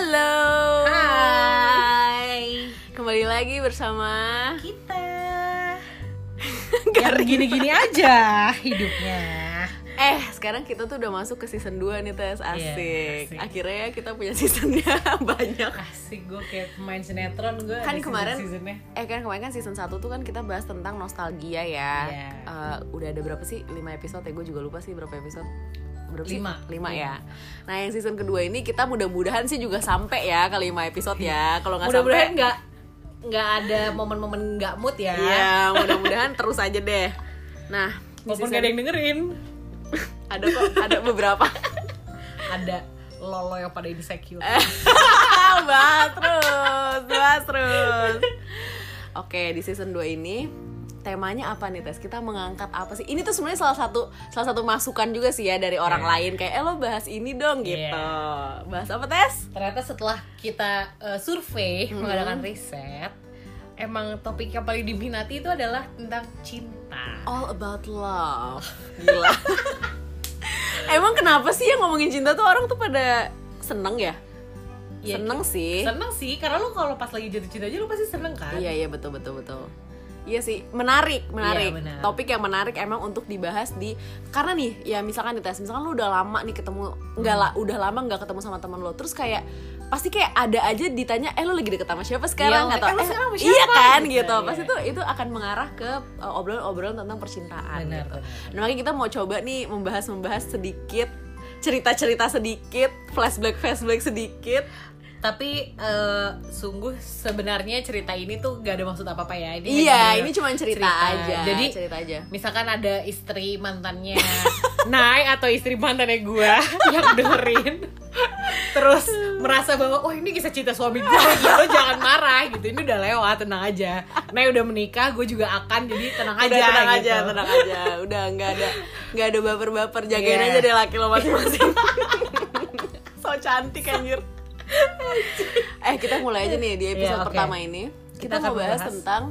Halo. Hai Kembali lagi bersama kita Yang gini-gini aja hidupnya Eh, sekarang kita tuh udah masuk ke season 2 nih, Tes. Asik. Iya, asik. Akhirnya kita punya seasonnya banyak. Asik gue kayak pemain sinetron gue Kan kemarin. Eh kan kemarin kan season 1 tuh kan kita bahas tentang nostalgia ya. Iya. Eh, udah ada berapa sih? 5 episode ya. Gue juga lupa sih berapa episode. Berapa sih? Lima. 5 ya. Nah, yang season kedua ini kita mudah-mudahan sih juga sampai ya ke 5 episode ya. Kalau nggak Mudah-mudahan sampai nggak nggak ada momen-momen nggak mood ya Iya, mudah-mudahan terus aja deh. Nah, Walaupun season- gak ada yang dengerin ada kok, ada beberapa. Ada lolo yang pada insecure bahas terus, bahas terus. Oke, di season 2 ini temanya apa nih Tes? Kita mengangkat apa sih? Ini tuh sebenarnya salah satu salah satu masukan juga sih ya dari orang Iya. lain kayak eh lo bahas ini dong gitu. Bahas apa Tes? Ternyata setelah kita eh, survei Hmm. mengadakan riset Emang topik yang paling diminati itu adalah tentang cinta All about love. Gila. Emang kenapa sih yang ngomongin cinta tuh orang tuh pada seneng ya? Iya, seneng sih. Seneng sih, karena lu kalau pas lagi jatuh cinta aja lu pasti seneng kan? Iya iya betul betul betul. Iya sih, menarik, menarik. Iya, benar. Topik yang menarik emang untuk dibahas di karena nih, ya misalkan di tes, misalkan lu udah lama nih ketemu nggak lah, udah lama nggak ketemu sama teman lo, terus kayak pasti kayak ada aja ditanya, eh lu lagi deket sama siapa sekarang? Iya, Atau, eh, eh, sekarang sama iya siapa?" kan Gitu, gitu. iya. Pasti tuh itu akan mengarah ke uh, obrolan-obrolan tentang percintaan. Benar, gitu. benar. Nah, makanya kita mau coba nih membahas-membahas sedikit cerita-cerita sedikit, flashback-flashback sedikit. Tapi eh, sungguh sebenarnya cerita ini tuh gak ada maksud apa-apa ya Ini iya, ini cuma cerita, aja. Jadi cerita aja. misalkan ada istri mantannya Nay atau istri mantannya gua yang dengerin terus merasa bahwa oh ini kisah cinta suami gue ya lo jangan marah gitu ini udah lewat tenang aja Nay udah menikah gue juga akan jadi tenang aja udah tenang gitu. aja tenang aja udah nggak ada nggak ada baper-baper jagain Iya. aja deh laki lo masing-masing so cantik anjir eh kita mulai aja nih di episode Iya, oke. pertama ini kita, Kita mau bahas membahas- tentang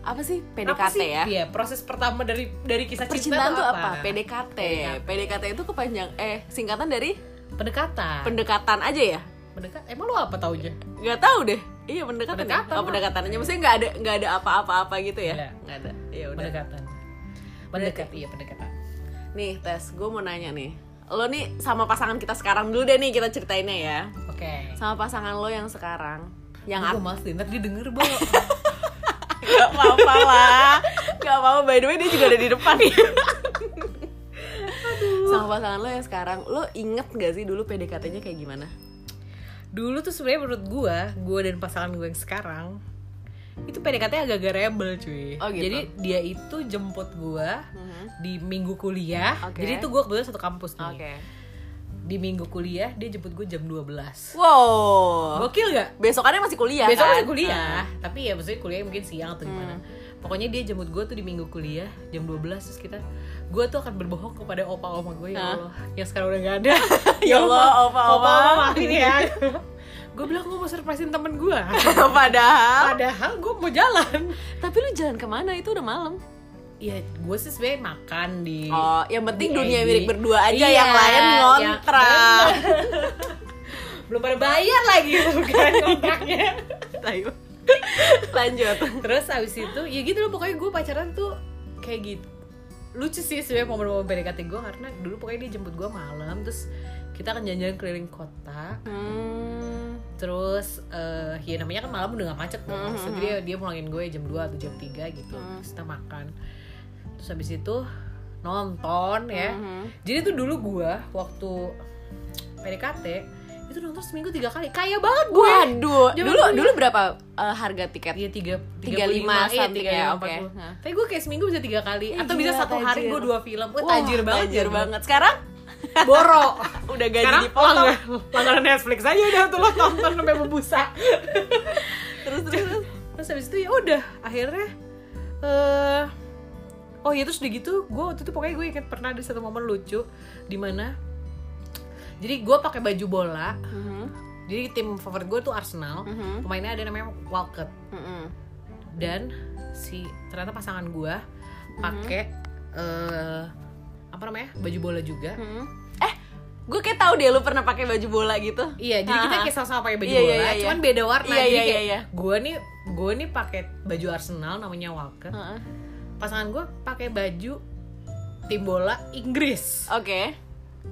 apa sih PDKT Apa sih? ya Iya, proses pertama dari dari kisah percintaan cinta tuh tuh apa? PDKT. PDKT itu kepanjang eh singkatan dari Pendekatan. pendekatan aja ya Pendekat. Emang lu apa taunya? nggak tahu deh iya pendekatan ya? Pendekatan oh, lah. pendekatan aja maksudnya nggak ada nggak ada apa-apa-apa gitu ya Nggak. nggak ada ya udah Pendekatan. Pendekat, iya pendekatan. nih tes gue mau nanya nih lo nih sama pasangan kita sekarang dulu deh nih kita ceritainnya ya. Oke. sama pasangan lo yang sekarang. Yang aku males deh, ntar dia denger, Bo. gak apa-apa lah. Gak apa-apa by the way dia juga ada di depan. Sama pasangan lo yang sekarang lo inget gak sih dulu PDKT-nya kayak gimana? Dulu tuh sebenarnya menurut gue, gue dan pasangan gue yang sekarang itu PDKT agak-agak rebel cuy. Oh, gitu. Jadi dia itu jemput gue di minggu kuliah. Oke. Jadi itu gue kebetulan satu kampus nih. oke Di minggu kuliah dia jemput gue jam 12 wow Gokil gak? besokannya masih kuliah Besok kan? masih kuliah, tapi ya maksudnya kuliah mungkin siang atau gimana. Hmm. Pokoknya dia jemput gue tuh di minggu kuliah jam 12 terus kita gue tuh akan berbohong kepada opa-oma gue ya? Allah yang sekarang udah gak ada. Ya Allah, opa-oma. maafin ya. gue bilang gue mau surprisein temen gue. padahal Padahal gue mau jalan. tapi lu jalan ke mana itu udah malam Ya gue sih sebenarnya makan di. Oh, yang penting dunia milik berdua aja, Iya, yang lain yang- ngontrak. Belum pada bayar lagi kontraknya. Tai. Lanjut. Terus abis itu ya gitu loh pokoknya gue pacaran tuh kayak gitu lucu sih sebenarnya momen-momen PDKT gue karena dulu pokoknya dia jemput gue malam terus kita akan jalan-jalan keliling kota Hmm. Terus eh ya namanya kan malam udah gak macet dong Mhm. Terus dia dia pulangin gue jam 2 atau jam 3 gitu Mhm. terus kita makan terus habis itu nonton ya Mhm. jadi tuh dulu gue waktu PDKT itu nonton seminggu tiga kali kaya banget gue Waduh, dulu kuliah. dulu berapa eh, harga tiket? Iya tiga Tiga lima iya, tiga ya, lima, oke. empat puluh. Hah. Tapi gue kayak seminggu bisa tiga kali Ih, atau bisa gila, satu hari tajir. gue dua film. Wah, tajir banget, tajir ya, banget. Sekarang Boro. udah gaji Sekarang dipotong. langganan, Netflix aja udah tuh lo tonton sampai berbusa. Terus terus. terus. Terus habis itu ya udah akhirnya eh oh ya terus udah gitu gue waktu itu pokoknya gue ingat pernah ada satu momen lucu di mana jadi gue pakai baju bola Mhm. jadi tim favorit gue tuh Arsenal Mhm. pemainnya ada namanya Walcott Mhm. dan si ternyata pasangan gue pakai eh apa namanya baju bola juga Mhm. Eh, gue kayak tahu deh lu pernah pakai baju bola gitu Iya, jadi kita Ah. kayak sama-sama pakai baju Iya, iya, bola, iya, iya. cuman beda warna. Iya, jadi iya, kayak iya, iya. gue nih gue nih pakai baju Arsenal namanya Walker. Heeh. Pasangan gue pakai baju tim bola Inggris. oke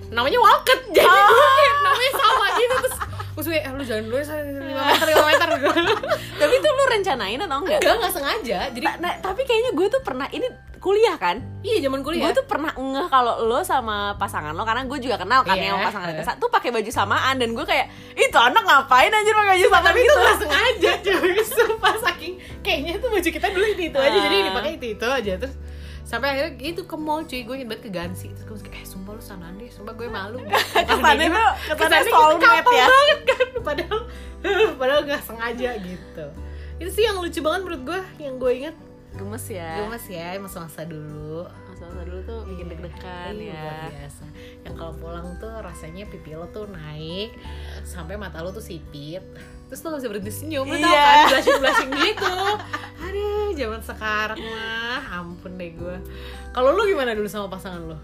Namanya Walker. Jadi Oh. gue kayak namanya sama gitu terus terus gue eh, lu jangan dulu ya 5 meter 5 meter tapi itu lu rencanain atau enggak enggak enggak sengaja jadi Ta- nah, tapi kayaknya gue tuh pernah ini kuliah kan? Iya zaman kuliah. Gue tuh pernah ngeh kalau lo sama pasangan lo karena gue juga kenal kan Iya. yang pasangan kita. Tuh pakai baju samaan dan gue kayak itu anak ngapain anjir pakai baju samaan tapi itu gitu nggak sengaja cuy. Sumpah saking kayaknya tuh baju kita dulu itu itu aja. Ah. jadi dipakai itu itu aja. Terus sampai akhirnya itu ke mall cuy. Gue inget banget ke Gansi. Terus gue kayak eh sumpah lu sanaan deh. Sumpah gue malu. Kesannya tuh- kesannya kesannya soulmate ya. banget kan? Padahal padahal nggak sengaja gitu. Itu sih yang lucu banget menurut gue yang gue inget gemes ya. Gemes ya masa-masa dulu. Masa-masa dulu tuh bikin deg-degan Iya, ya. luar biasa. Yang kalau pulang tuh rasanya pipi lo tuh naik sampai mata lo tuh sipit. Terus lo gak bisa berhenti senyum lo tau Iya. kan blushing blushing gitu. Aduh zaman sekarang mah ampun deh gue kalau lo gimana dulu sama pasangan lo?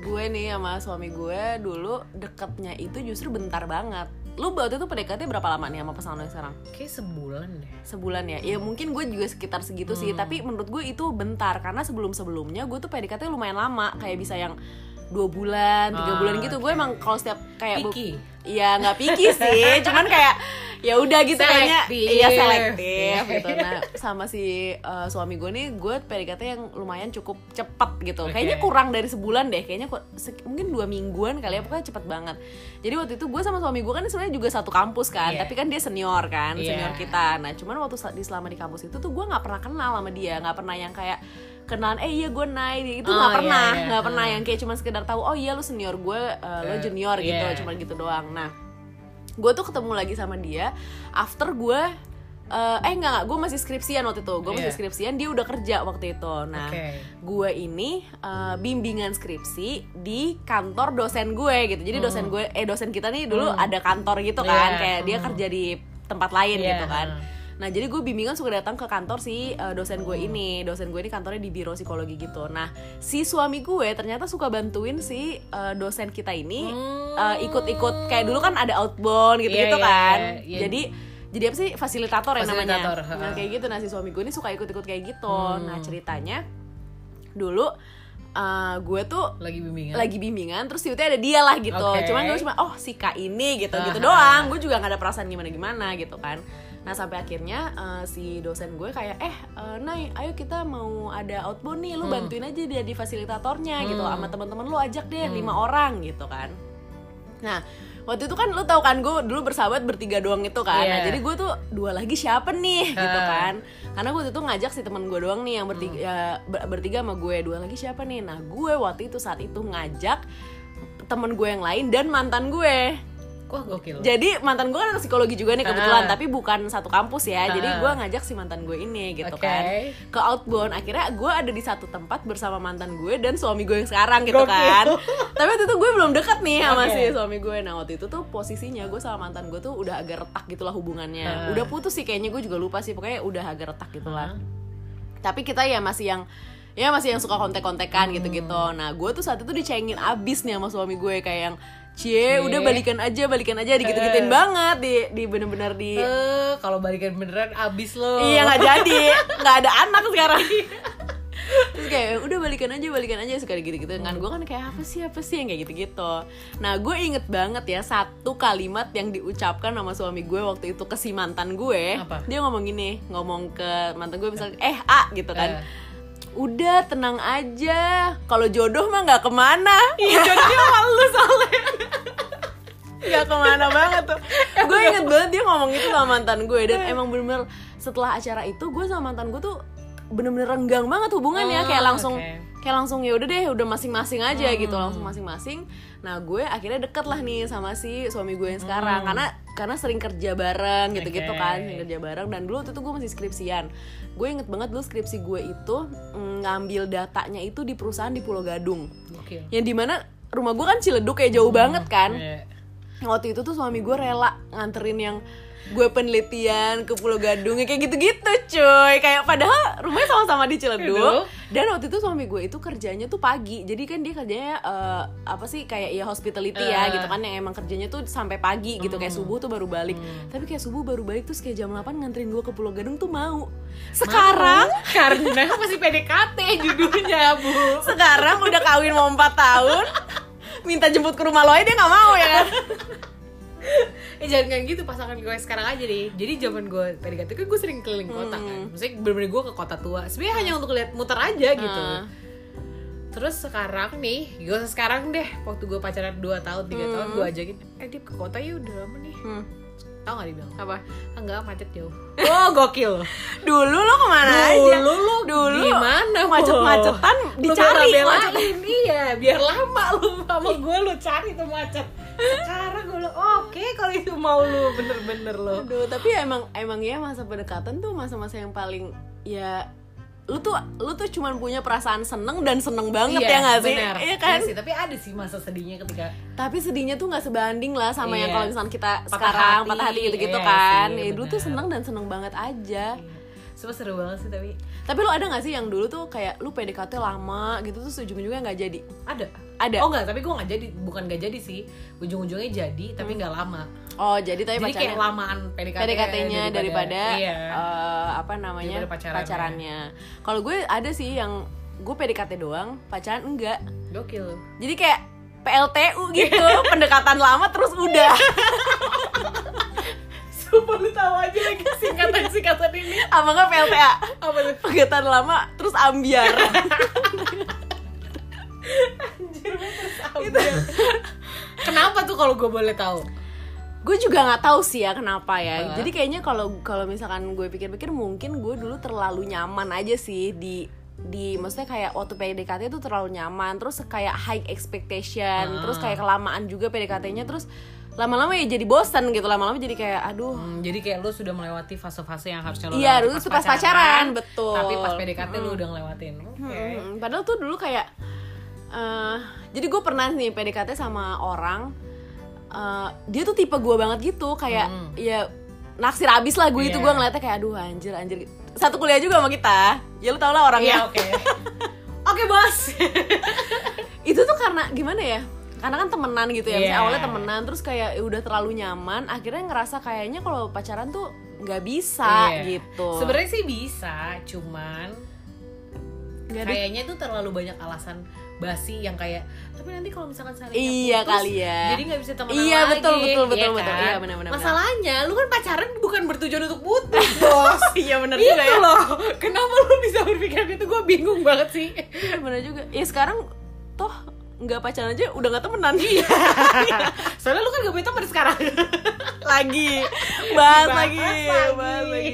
Gue nih sama suami gue dulu deketnya itu justru bentar banget lu waktu itu PDKT berapa lama nih sama pasangan lo yang sekarang? Kayak sebulan deh. Sebulan ya? Ya mungkin gue juga sekitar segitu sih. Tapi menurut gue itu bentar. Karena sebelum sebelumnya gue tuh PDKT lumayan lama. Kayak bisa yang dua bulan tiga Ah, bulan gitu. Gue emang kalau setiap kayak Picky. Iya nggak picky sih, cuman kayak ya udah gitu kayaknya Selektif. iya selektif gitu. Nah sama si uh, suami gue nih, gue PDKT yang lumayan cukup cepet gitu. Oke. Kayaknya kurang dari sebulan deh, kayaknya mungkin dua mingguan kali ya, pokoknya cepet banget. Jadi waktu itu gue sama suami gue kan sebenarnya juga satu kampus kan, Iya. tapi kan dia senior kan, Iya. senior kita. Nah cuman waktu di selama di kampus itu tuh gue nggak pernah kenal sama dia, nggak pernah yang kayak kenalan eh iya gue naik itu Oh, nggak iya, pernah iya. nggak pernah Hmm. yang kayak cuma sekedar tahu oh iya lu senior gue uh, lo Eh, junior gitu iya. cuma gitu doang nah gue tuh ketemu lagi sama dia after gue eh eh enggak enggak gue masih skripsian waktu itu gue masih Iya. skripsian dia udah kerja waktu itu nah Oke. gue ini eh, bimbingan skripsi di kantor dosen gue gitu jadi dosen gue eh dosen kita nih dulu ada kantor gitu kan Hmm. Iya, kayak dia hmm. kerja di tempat lain Iya, gitu kan hmm. Nah jadi gue bimbingan suka datang ke kantor si uh, dosen gue ini. Dosen gue ini kantornya di biro psikologi gitu. Nah si suami gue ternyata suka bantuin si uh, dosen kita ini uh, Ikut-ikut. Kayak dulu kan ada outbound gitu-gitu Hmm. Iya, iya, kan. iya, iya. Jadi jadi apa sih? Fasilitator ya namanya. Fasilitator, Nah kayak gitu. Nah si suami gue ini suka ikut-ikut kayak gitu. Hmm. Nah ceritanya dulu uh, gue tuh lagi bimbingan. lagi bimbingan terus tiba-tiba ada dia lah gitu. Oke. cuman gue cuma oh si kak ini gitu gitu doang. Gue juga nggak ada perasaan gimana gimana gitu kan nah sampai akhirnya eh, si dosen gue kayak eh eh, Nay ayo kita mau ada outbound nih lu Hmm. bantuin aja dia di fasilitatornya gitu Hmm. sama teman-teman lu ajak deh lima orang gitu kan nah waktu itu kan lu tahu kan gue dulu bersahabat bertiga doang itu kan nah, Iya. jadi gue tuh dua lagi siapa nih gitu Ah. kan karena gue waktu itu ngajak si teman gue doang nih yang bertiga Hmm. ya, ber- bertiga sama gue dua lagi siapa nih nah gue waktu itu saat itu ngajak temen gue yang lain dan mantan gue wah gokil jadi mantan gue kan anak psikologi juga nih kebetulan Ah. tapi bukan satu kampus ya jadi Ah. gue ngajak si mantan gue ini gitu Oke. kan ke outbound akhirnya gue ada di satu tempat bersama mantan gue dan suami gue yang sekarang gitu Gokil. kan tapi waktu itu gue belum deket nih sama Oke. si suami gue nah waktu itu tuh posisinya gue sama mantan gue tuh udah agak retak gitulah hubungannya Ah. udah putus sih kayaknya gue juga lupa sih pokoknya udah agak retak gitu lah Ah. tapi kita ya masih yang ya masih yang suka kontek-kontekan Hmm. gitu-gitu nah gue tuh saat itu dicengin abis nih sama suami gue kayak yang cie udah balikan aja balikan aja gitu-gituin Eh. banget di di bener-bener di Eh, kalau balikan beneran abis lo iya nggak jadi. Nggak ada anak sekarang. Terus kayak udah balikan aja balikan aja suka gitu-gitu kan gue kan kayak apa sih apa sih? Yang kayak gitu-gitu. Nah gue inget banget ya satu kalimat yang diucapkan sama suami gue waktu itu ke si mantan gue Apa? dia ngomong gini ngomong ke mantan gue misalnya eh a gitu kan. Eh. udah tenang aja. Kalau jodoh mah nggak ke mana. Iya, jodohnya sama lu soalnya nggak ke mana banget tuh gue inget banget dia ngomong itu sama mantan gue dan emang bener-bener setelah acara itu gue sama mantan gue tuh bener-bener renggang banget hubungannya Oh, kayak langsung. Hmm. kayak langsung ya udah deh udah masing-masing aja gitu langsung masing-masing nah gue akhirnya deket lah nih sama si suami gue yang sekarang karena karena sering kerja bareng gitu-gitu Hmm. Oke. kan sering kerja bareng dan dulu waktu itu gue masih skripsian gue inget banget dulu skripsi gue itu mm, ngambil datanya itu di perusahaan di Pulau Gadung Gokil yang di mana rumah gue kan Ciledug kayak jauh banget kan Iya. Waktu itu tuh suami gue rela nganterin yang gue penelitian ke Pulau Gadung ya kayak gitu-gitu cuy. Kayak padahal rumahnya sama-sama di. Ciledug. Dan waktu itu suami gue itu kerjanya tuh pagi. Jadi kan dia kerjanya eh, apa sih kayak ya hospitality ya Eh. gitu kan. Yang emang kerjanya tuh sampai pagi gitu. Kayak subuh tuh baru balik. Tapi kayak subuh baru balik terus kayak jam 8 nganterin gue ke Pulau Gadung tuh mau. Sekarang karena masih PDKT judulnya bu. Sekarang udah kawin mau 4 tahun minta jemput ke rumah lo aja dia nggak mau ya kan? Eh jangan kayak gitu pasangan gue sekarang aja deh. Jadi zaman gue PDKT kan gue sering keliling kota kan. Maksudnya bener-bener gue ke kota tua. Sebenarnya hanya untuk lihat muter aja gitu. Ah. terus sekarang nih gue sekarang deh. Waktu gue pacaran 2 tahun 3 tahun gue ajakin eh dia ke kota ya udah lama nih. Hmm. Tau gak dia bilang? Apa? "Ah, enggak macet jauh. Oh gokil. Dulu lo ke mana aja? Dulu lu dulu gimana macet-macetan dicari macet. iya biar lama lu sama gue lu cari tuh macet. Sekarang gue lu oke kalau itu mau lu bener-bener lu. Aduh, tapi emang emang ya masa pendekatan tuh masa-masa yang paling ya lu tuh lu tuh cuman punya perasaan seneng dan seneng banget ya nggak sih? bener. Iya kan? Iya sih, tapi ada sih masa sedihnya ketika Tapi sedihnya tuh nggak sebanding lah sama yang Iya. kalau misalnya kita Patah sekarang hati. patah hati gitu-gitu Iya kan. sih, ya dulu tuh seneng dan seneng banget aja. Semua seru banget sih tapi Tapi lu ada nggak sih yang dulu tuh kayak lu PDKT lama gitu terus ujung-ujungnya nggak jadi? ada Ada. oh enggak tapi gue nggak jadi bukan nggak jadi sih ujung-ujungnya jadi tapi nggak lama Oh jadi tapi jadi kayak lamaan PDKT PDKT-nya daripada, iya. eh, apa namanya Daripada pacarannya. pacarannya. Kalau gue ada sih yang gue PDKT doang, pacaran enggak. gokil Jadi kayak PLTU gitu, pendekatan lama terus udah. Sumpah lu tahu aja lagi singkatan-singkatan ini Apa enggak PLTA? apa tuh Pendekatan lama terus ambiar. Anjir terus ambil. Kenapa tuh kalau gue boleh tahu? Gue juga nggak tahu sih ya kenapa ya. Heeh. Jadi kayaknya kalau kalau misalkan gue pikir-pikir mungkin gue dulu terlalu nyaman aja sih di di maksudnya kayak waktu PDKT itu terlalu nyaman terus kayak high expectation Ah. terus kayak kelamaan juga PDKT-nya terus lama-lama ya jadi bosan gitu lama-lama jadi kayak aduh Hmm, jadi kayak lu sudah melewati fase-fase yang harusnya lu Iya, dulu pas pacaran, betul. Tapi pas PDKT lu udah ngelewatin. Oke. Mm, padahal tuh dulu kayak eh jadi gue pernah nih PDKT sama orang eh, dia tuh tipe gue banget gitu kayak Hmm. ya naksir abis lah gue itu Iya. gue ngeliatnya kayak aduh anjir anjir satu kuliah juga sama kita ya lu tau lah orangnya oke. Oke, Bos. itu tuh karena gimana ya karena kan temenan gitu ya Misalnya Iya. awalnya temenan terus kayak ya udah terlalu nyaman akhirnya ngerasa kayaknya kalau pacaran tuh nggak bisa Iya. gitu Sebenarnya sih bisa, cuman kayaknya tuh terlalu banyak alasan basi yang kayak tapi nanti kalau misalkan saya Iya kali ya. jadi nggak bisa temenan Iya, lagi betul, betul, betul, iya betul. kan? Iya, benar, benar, masalahnya lu kan pacaran bukan bertujuan untuk putus bos. Iya bener itu juga ya. loh. Kenapa lu bisa berpikir gitu? Gue bingung banget sih. Iya, bener juga. Ya sekarang toh nggak pacaran aja udah nggak temenan. Iya. Soalnya lu kan gak punya teman sekarang. Lagi. Bahas lagi lagi. bahas lagi.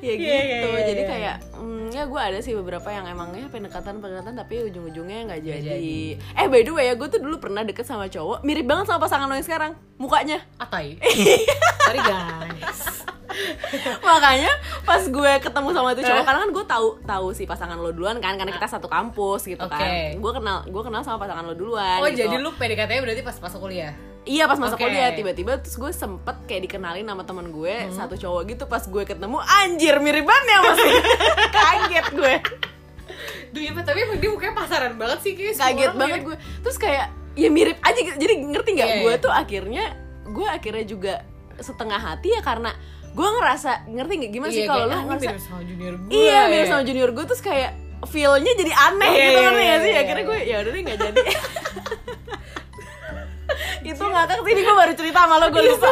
Ya Iya, gitu. iya, iya, jadi iya. kayak mm, ya gue ada sih beberapa yang emangnya pendekatan pendekatan tapi ujung-ujungnya nggak jadi. jadi. eh by the way ya gue tuh dulu pernah deket sama cowok mirip banget sama pasangan lo yang sekarang mukanya. Atai. Sorry guys makanya pas gue ketemu sama itu cowok karena kan gue tahu tahu si pasangan lo duluan kan karena kita satu kampus gitu Oke. kan gue kenal gue kenal sama pasangan lo duluan oh gitu. jadi lu PDKT-nya berarti pas masuk kuliah Iya pas masuk Oke. kuliah tiba-tiba terus gue sempet kayak dikenalin sama teman gue Hmm. satu cowok gitu pas gue ketemu anjir mirip banget ya masih kaget gue Duh ya tapi dia mukanya pasaran banget sih kayak kaget banget mirip. gue terus kayak ya mirip aja gitu jadi ngerti nggak Iya, gue iya. tuh akhirnya gue akhirnya juga setengah hati ya karena gue ngerasa ngerti nggak? Gimana sih Iya, kalau lu ah, ngerasa sama junior gue iya mirip ya. sama junior gue terus kayak feelnya jadi aneh Iya, gitu iya, iya, nggak sih? iya, akhirnya iya. gue ya udah deh nggak jadi. Itu ngakak sih ini gue baru cerita sama lo gue Iya, lupa.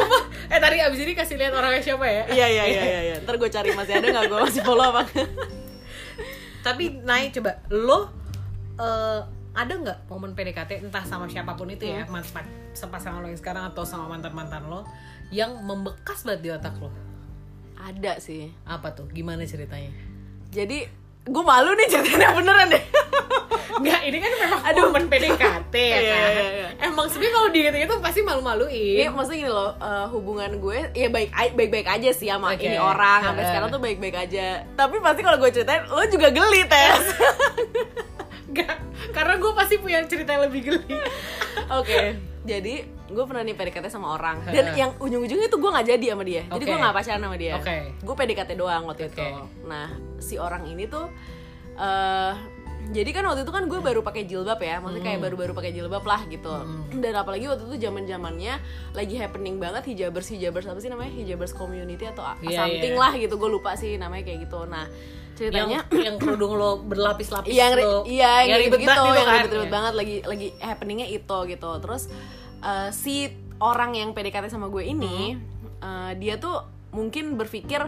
eh tadi abis ini kasih lihat orangnya siapa ya? Iya iya iya iya iya. Ntar gue cari masih ada nggak gue masih follow apa tapi naik coba. Lo eh, ada nggak momen PDKT entah sama siapa pun itu ya Hmm. mantan pasangan lo yang sekarang atau sama mantan mantan lo yang membekas banget di otak lo ada sih apa tuh gimana ceritanya jadi gue malu nih ceritanya beneran deh Enggak, ini kan memang Aduh. momen PDKT ya Iya, kan iya, iya. emang sebenarnya kalau diinget itu pasti malu-maluin Ini maksudnya gini loh, eh, hubungan gue ya baik baik aja sih sama Oke. ini orang sampai Heeh. sekarang tuh baik baik aja. Tapi pasti kalau gue ceritain, lo juga geli tes. Enggak, karena gue pasti punya cerita yang lebih geli Oke, jadi gue pernah nih PDKT sama orang dan yang ujung-ujungnya tuh gue nggak jadi sama dia jadi Oke. gue nggak pacaran sama dia Oke. gue PDKT doang waktu Oke. itu nah si orang ini tuh eh jadi kan waktu itu kan gue baru pakai jilbab ya maksudnya Hmm. kayak baru-baru pakai jilbab lah gitu dan apalagi waktu itu zaman zamannya lagi happening banget hijabers hijabers apa sih namanya hijabers community atau a- Iya, something iya. lah gitu gue lupa sih namanya kayak gitu nah yang ceritanya yang kerudung lo berlapis-lapis yang lo iya yang ribet gitu, gitu yang kan. ribet-ribet Iya. banget lagi lagi happeningnya itu gitu terus eh, si orang yang PDKT sama gue ini Hmm. eh, dia tuh mungkin berpikir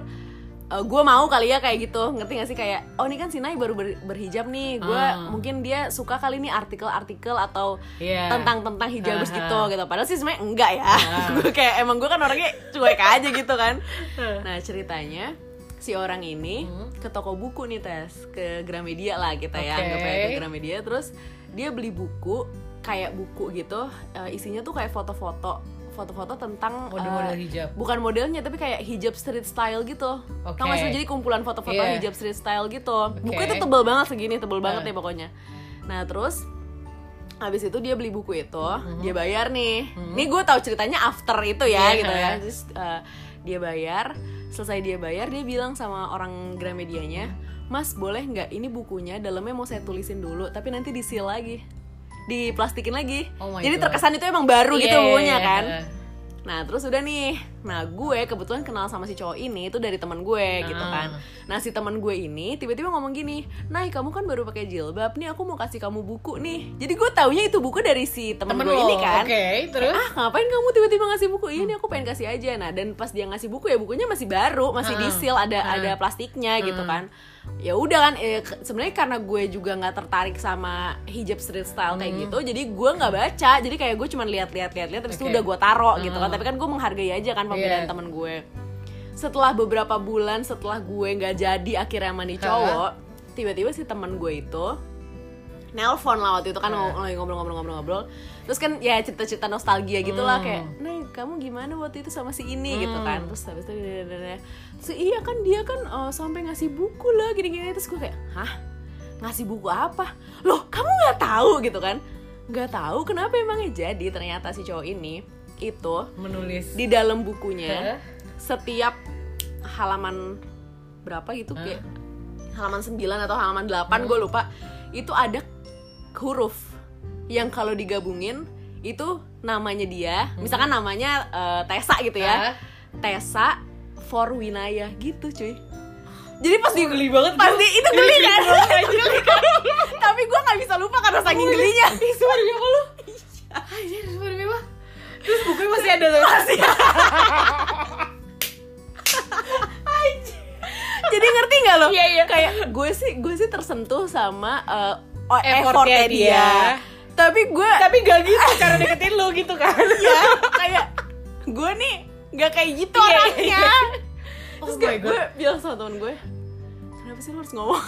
eh, gue mau kali ya kayak gitu. Ngerti gak sih? Kayak oh ini kan si Nay baru ber- berhijab nih. Gue Ah. mungkin dia suka kali nih artikel-artikel atau Iya. tentang tentang hijabers Aha. gitu. Gitu padahal sih sebenarnya enggak ya. Ah. gue kayak emang gue kan orangnya cuek aja gitu kan. Nah ceritanya si orang ini ke toko buku nih tes ke Gramedia lah kita ya anggap aja ke Gramedia. Terus dia beli buku kayak buku gitu eh, isinya tuh kayak foto-foto foto-foto tentang Model-model eh, hijab. bukan modelnya tapi kayak hijab street style gitu Oke. tau gak sih jadi kumpulan foto-foto Iya. hijab street style gitu buku Oke. itu tebel banget segini tebel banget Eh. ya pokoknya nah terus Habis itu dia beli buku itu, Mhm. dia bayar nih. Nih gue tahu ceritanya after itu ya Iya. gitu ya. Terus eh, dia bayar, selesai dia bayar dia bilang sama orang Gramedianya, "Mas, boleh nggak ini bukunya dalamnya mau saya tulisin dulu, tapi nanti di seal lagi." Diplastikin lagi. Oh my Jadi God. terkesan itu emang baru gitu Iya, bukunya iya, kan. iya. Nah terus udah nih, nah gue kebetulan kenal sama si cowok ini itu dari teman gue gitu Ah. kan. Nah si teman gue ini tiba-tiba ngomong gini, Nay kamu kan baru pakai jilbab nih, aku mau kasih kamu buku nih. Jadi gue taunya itu buku dari si teman Temen gue lo, ini kan. oke, terus? Ah ngapain kamu tiba-tiba ngasih buku ini? Aku pengen kasih aja. Nah dan pas dia ngasih buku ya bukunya masih baru, masih Ah. di seal ada Ah. ada plastiknya gitu kan. Ya udah kan, eh, sebenarnya karena gue juga nggak tertarik sama hijab street style kayak Hmm. gitu, jadi gue nggak baca. Jadi kayak gue cuma lihat-lihat lihat-lihat, terus itu Oke. udah gue taro gitu kan. Hmm. Tapi kan gue menghargai aja kan pembedaan Iya. temen gue. Setelah beberapa bulan setelah gue nggak jadi akhirnya sama nih cowok, tiba-tiba si temen gue itu nelpon lah waktu itu kan lagi ngobrol-ngobrol-ngobrol-ngobrol. Terus kan ya cerita-cerita nostalgia gitu lah Hmm. kayak Nih kamu gimana waktu itu sama si ini? Gitu Hmm. kan. Terus habis itu terus iya kan dia kan eh, sampai ngasih buku lah gini-gini. Terus gue kayak hah? Ngasih buku apa? Loh kamu nggak tahu? Gitu kan. Nggak tahu kenapa emangnya? Jadi ternyata si cowok ini itu menulis. di dalam bukunya Hah? setiap halaman berapa gitu kayak halaman 9 atau halaman 8 gue lupa itu ada huruf yang kalau digabungin itu namanya dia. Misalkan namanya eh, Tessa gitu ya. Hah? Tessa for Winaya gitu cuy. Jadi pas di geli banget pas di itu geli kan? Geli kan? tapi gue nggak bisa lupa karena saking gelinya. Ih, sumpah demi apa lu? Anjir, sumpah demi apa? Terus bukunya masih ada tuh? Jadi ngerti nggak lo? Iya, iya. kayak gue sih gue sih tersentuh sama eh, oh, Effortnya effortnya dia. dia. tapi gue Tapi gak gitu cara deketin lu gitu kan ya kayak gue nih nggak kayak gitu Iya, orangnya iya. terus Oh kayak my God. gue bilang sama temen gue kenapa sih lo harus ngomong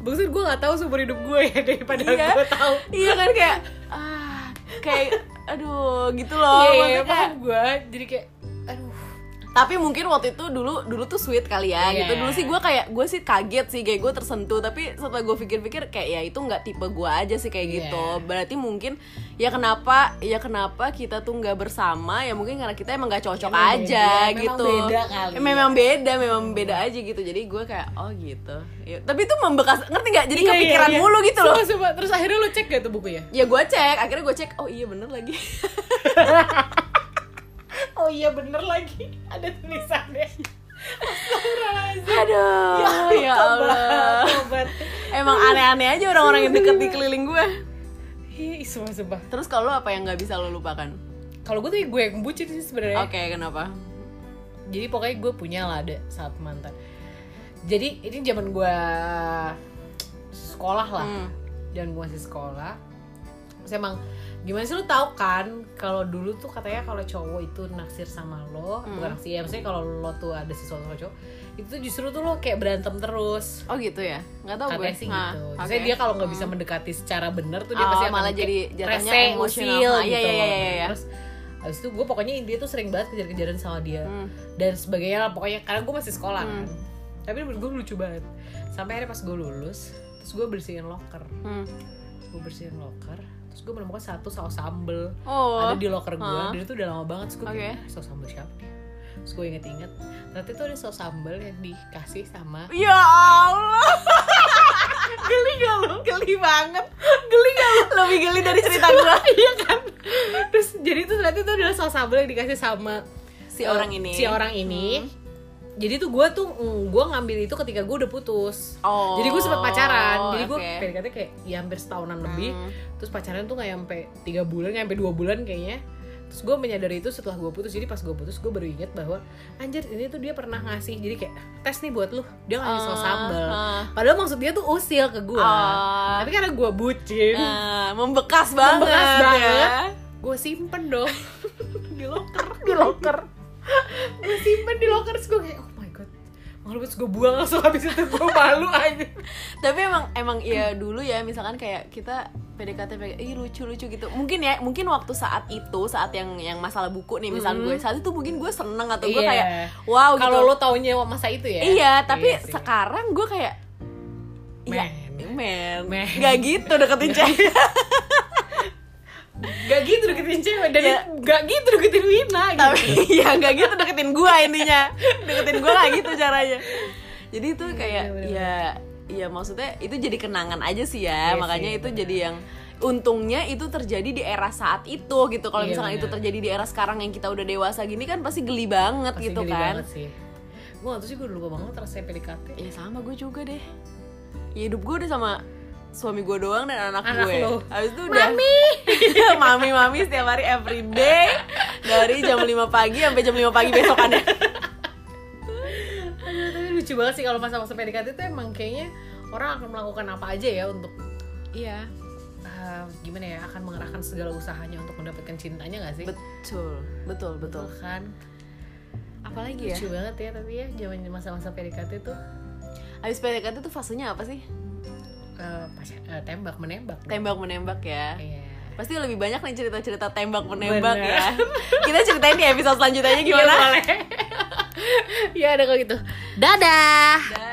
Maksud gue gak tahu seumur hidup gue ya Daripada Iya. gue tahu iya kan kayak ah kayak aduh gitu loh Iya, iya, kayak- paham gue Jadi kayak tapi mungkin waktu itu dulu dulu tuh sweet kali ya Iya. gitu. Dulu sih gue kayak gue sih kaget sih kayak gue tersentuh. Tapi setelah gue pikir-pikir kayak ya itu nggak tipe gue aja sih kayak Iya. gitu. Berarti mungkin ya kenapa ya kenapa kita tuh nggak bersama? Ya mungkin karena kita emang nggak cocok Emang aja beda, memang gitu. beda kali Eh, memang beda memang beda aja gitu. Jadi gue kayak oh gitu. Ya, tapi itu membekas ngerti nggak? Jadi Iya, iya, kepikiran iya. mulu gitu loh. Sumpah, sumpah. Terus akhirnya lu cek gak tuh bukunya? ya gue cek akhirnya gue cek oh iya bener lagi Oh iya bener lagi. Ada tulisannya. Aduh ya Allah Tobat emang aneh-aneh aja orang-orang yang deket di keliling gue. Ih, sumpah, sumpah. Terus kalau apa yang nggak bisa lo lupakan? Kalau gue tuh gue yang bucin sih sebenarnya. Oke, kenapa? jadi pokoknya gue punya lah ada saat mantan. Jadi ini zaman gue sekolah lah. Hmm. dan gue masih sekolah. Terus emang gimana sih lu tahu kan kalau dulu tuh katanya kalau cowok itu naksir sama lo Hmm. bukan naksir ya maksudnya kalau lo tuh ada sesuatu sama cowok itu tuh justru tuh lo kayak berantem terus Oh gitu ya? Nggak tahu gue. sih Nah, gitu. oke. Maksudnya dia kalau nggak bisa mendekati secara benar tuh dia Oh, pasti akan malah jadi jatuhnya emosional. usil Ah, gitu. iya, iya, iya, iya, iya. Terus abis itu gue pokoknya dia tuh sering banget kejar-kejaran sama dia Hmm. dan sebagainya lah pokoknya karena gue masih sekolah Hmm. kan. Tapi menurut gue lucu banget. Sampai akhirnya pas gue lulus, terus gue bersihin locker, Hmm. gue bersihin locker, terus gue menemukan satu saus sambel Oh. ada di locker gue Hah? dan itu udah lama banget terus gue "Ah, saus sambel siapa nih terus gue inget-inget ternyata itu ada saus sambel yang dikasih sama Ya Allah. geli gak lo? Geli banget. geli gak lo? Lebih geli dari cerita gua. iya kan terus jadi itu ternyata itu adalah saus sambel yang dikasih sama Si eh, orang ini. si orang ini jadi tuh gue tuh mm, gue ngambil itu ketika gue udah putus Oh. jadi gue sempat pacaran jadi gue oke. PDKT kayak ya hampir setahunan lebih Hmm. terus pacaran tuh nggak sampai tiga bulan nggak sampai dua bulan kayaknya terus gue menyadari itu setelah gue putus jadi pas gue putus gue baru inget bahwa anjir ini tuh dia pernah ngasih jadi kayak tes nih buat lu dia ngasih saus Ah, sambal ah. padahal maksud dia tuh usil ke gue Ah. tapi karena gue bucin Nah, membekas banget. Membekas banget. ya. gue simpen dong di locker di locker gue simpen di locker terus gue kayak oh my god malu terus gue buang langsung habis itu gue malu aja Tapi emang emang ya dulu ya misalkan kayak kita PDKT PDKT, ih lucu lucu gitu. Mungkin ya, mungkin waktu saat itu saat yang yang masalah buku nih, misal gue saat itu mungkin gue seneng atau gue Iya. kayak wow gitu. kalau lo taunya masa itu ya Iya, tapi sih. sekarang gue kayak Iya, Men. men, Men. Gak gitu deketin cewek gak gitu deketin cewek dan Iya. gak gitu deketin Wina gitu. Tapi ya gak gitu deketin gue intinya Deketin gue gak gitu caranya Jadi itu kayak Iya, bener-bener. ya Ya maksudnya itu jadi kenangan aja sih Iya ya Makanya sih, itu bener. jadi yang Untungnya itu terjadi di era saat itu gitu Kalau Iya, misalkan itu bener. terjadi di era sekarang yang kita udah dewasa gini kan pasti geli banget Pasti gitu geli kan banget sih gue gak tau sih gue lupa banget rasanya PDKT Ya sama gue juga deh Ya hidup gue udah sama suami gue doang dan anak, Anak gue. lo. Habis itu udah. Mami. Mami Mami setiap hari every day. Dari jam 5 pagi sampai jam 5 pagi besokannya. Aduh, tapi lucu banget sih kalau masa-masa PDKT itu emang kayaknya orang akan melakukan apa aja ya untuk Iya. uh, gimana ya akan mengerahkan segala usahanya untuk mendapatkan cintanya gak sih? Betul Betul betul. Kan? Apalagi ya? lucu banget ya tapi ya zaman masa-masa PDKT tuh. Habis PDKT tuh fasenya apa sih? Uh, pas uh, tembak menembak dong. Tembak menembak ya Iya. Pasti lebih banyak nih cerita-cerita tembak menembak Bener. ya Kita ceritain di episode selanjutnya Iya, gimana? boleh. ya ada kalau gitu dadah Dah.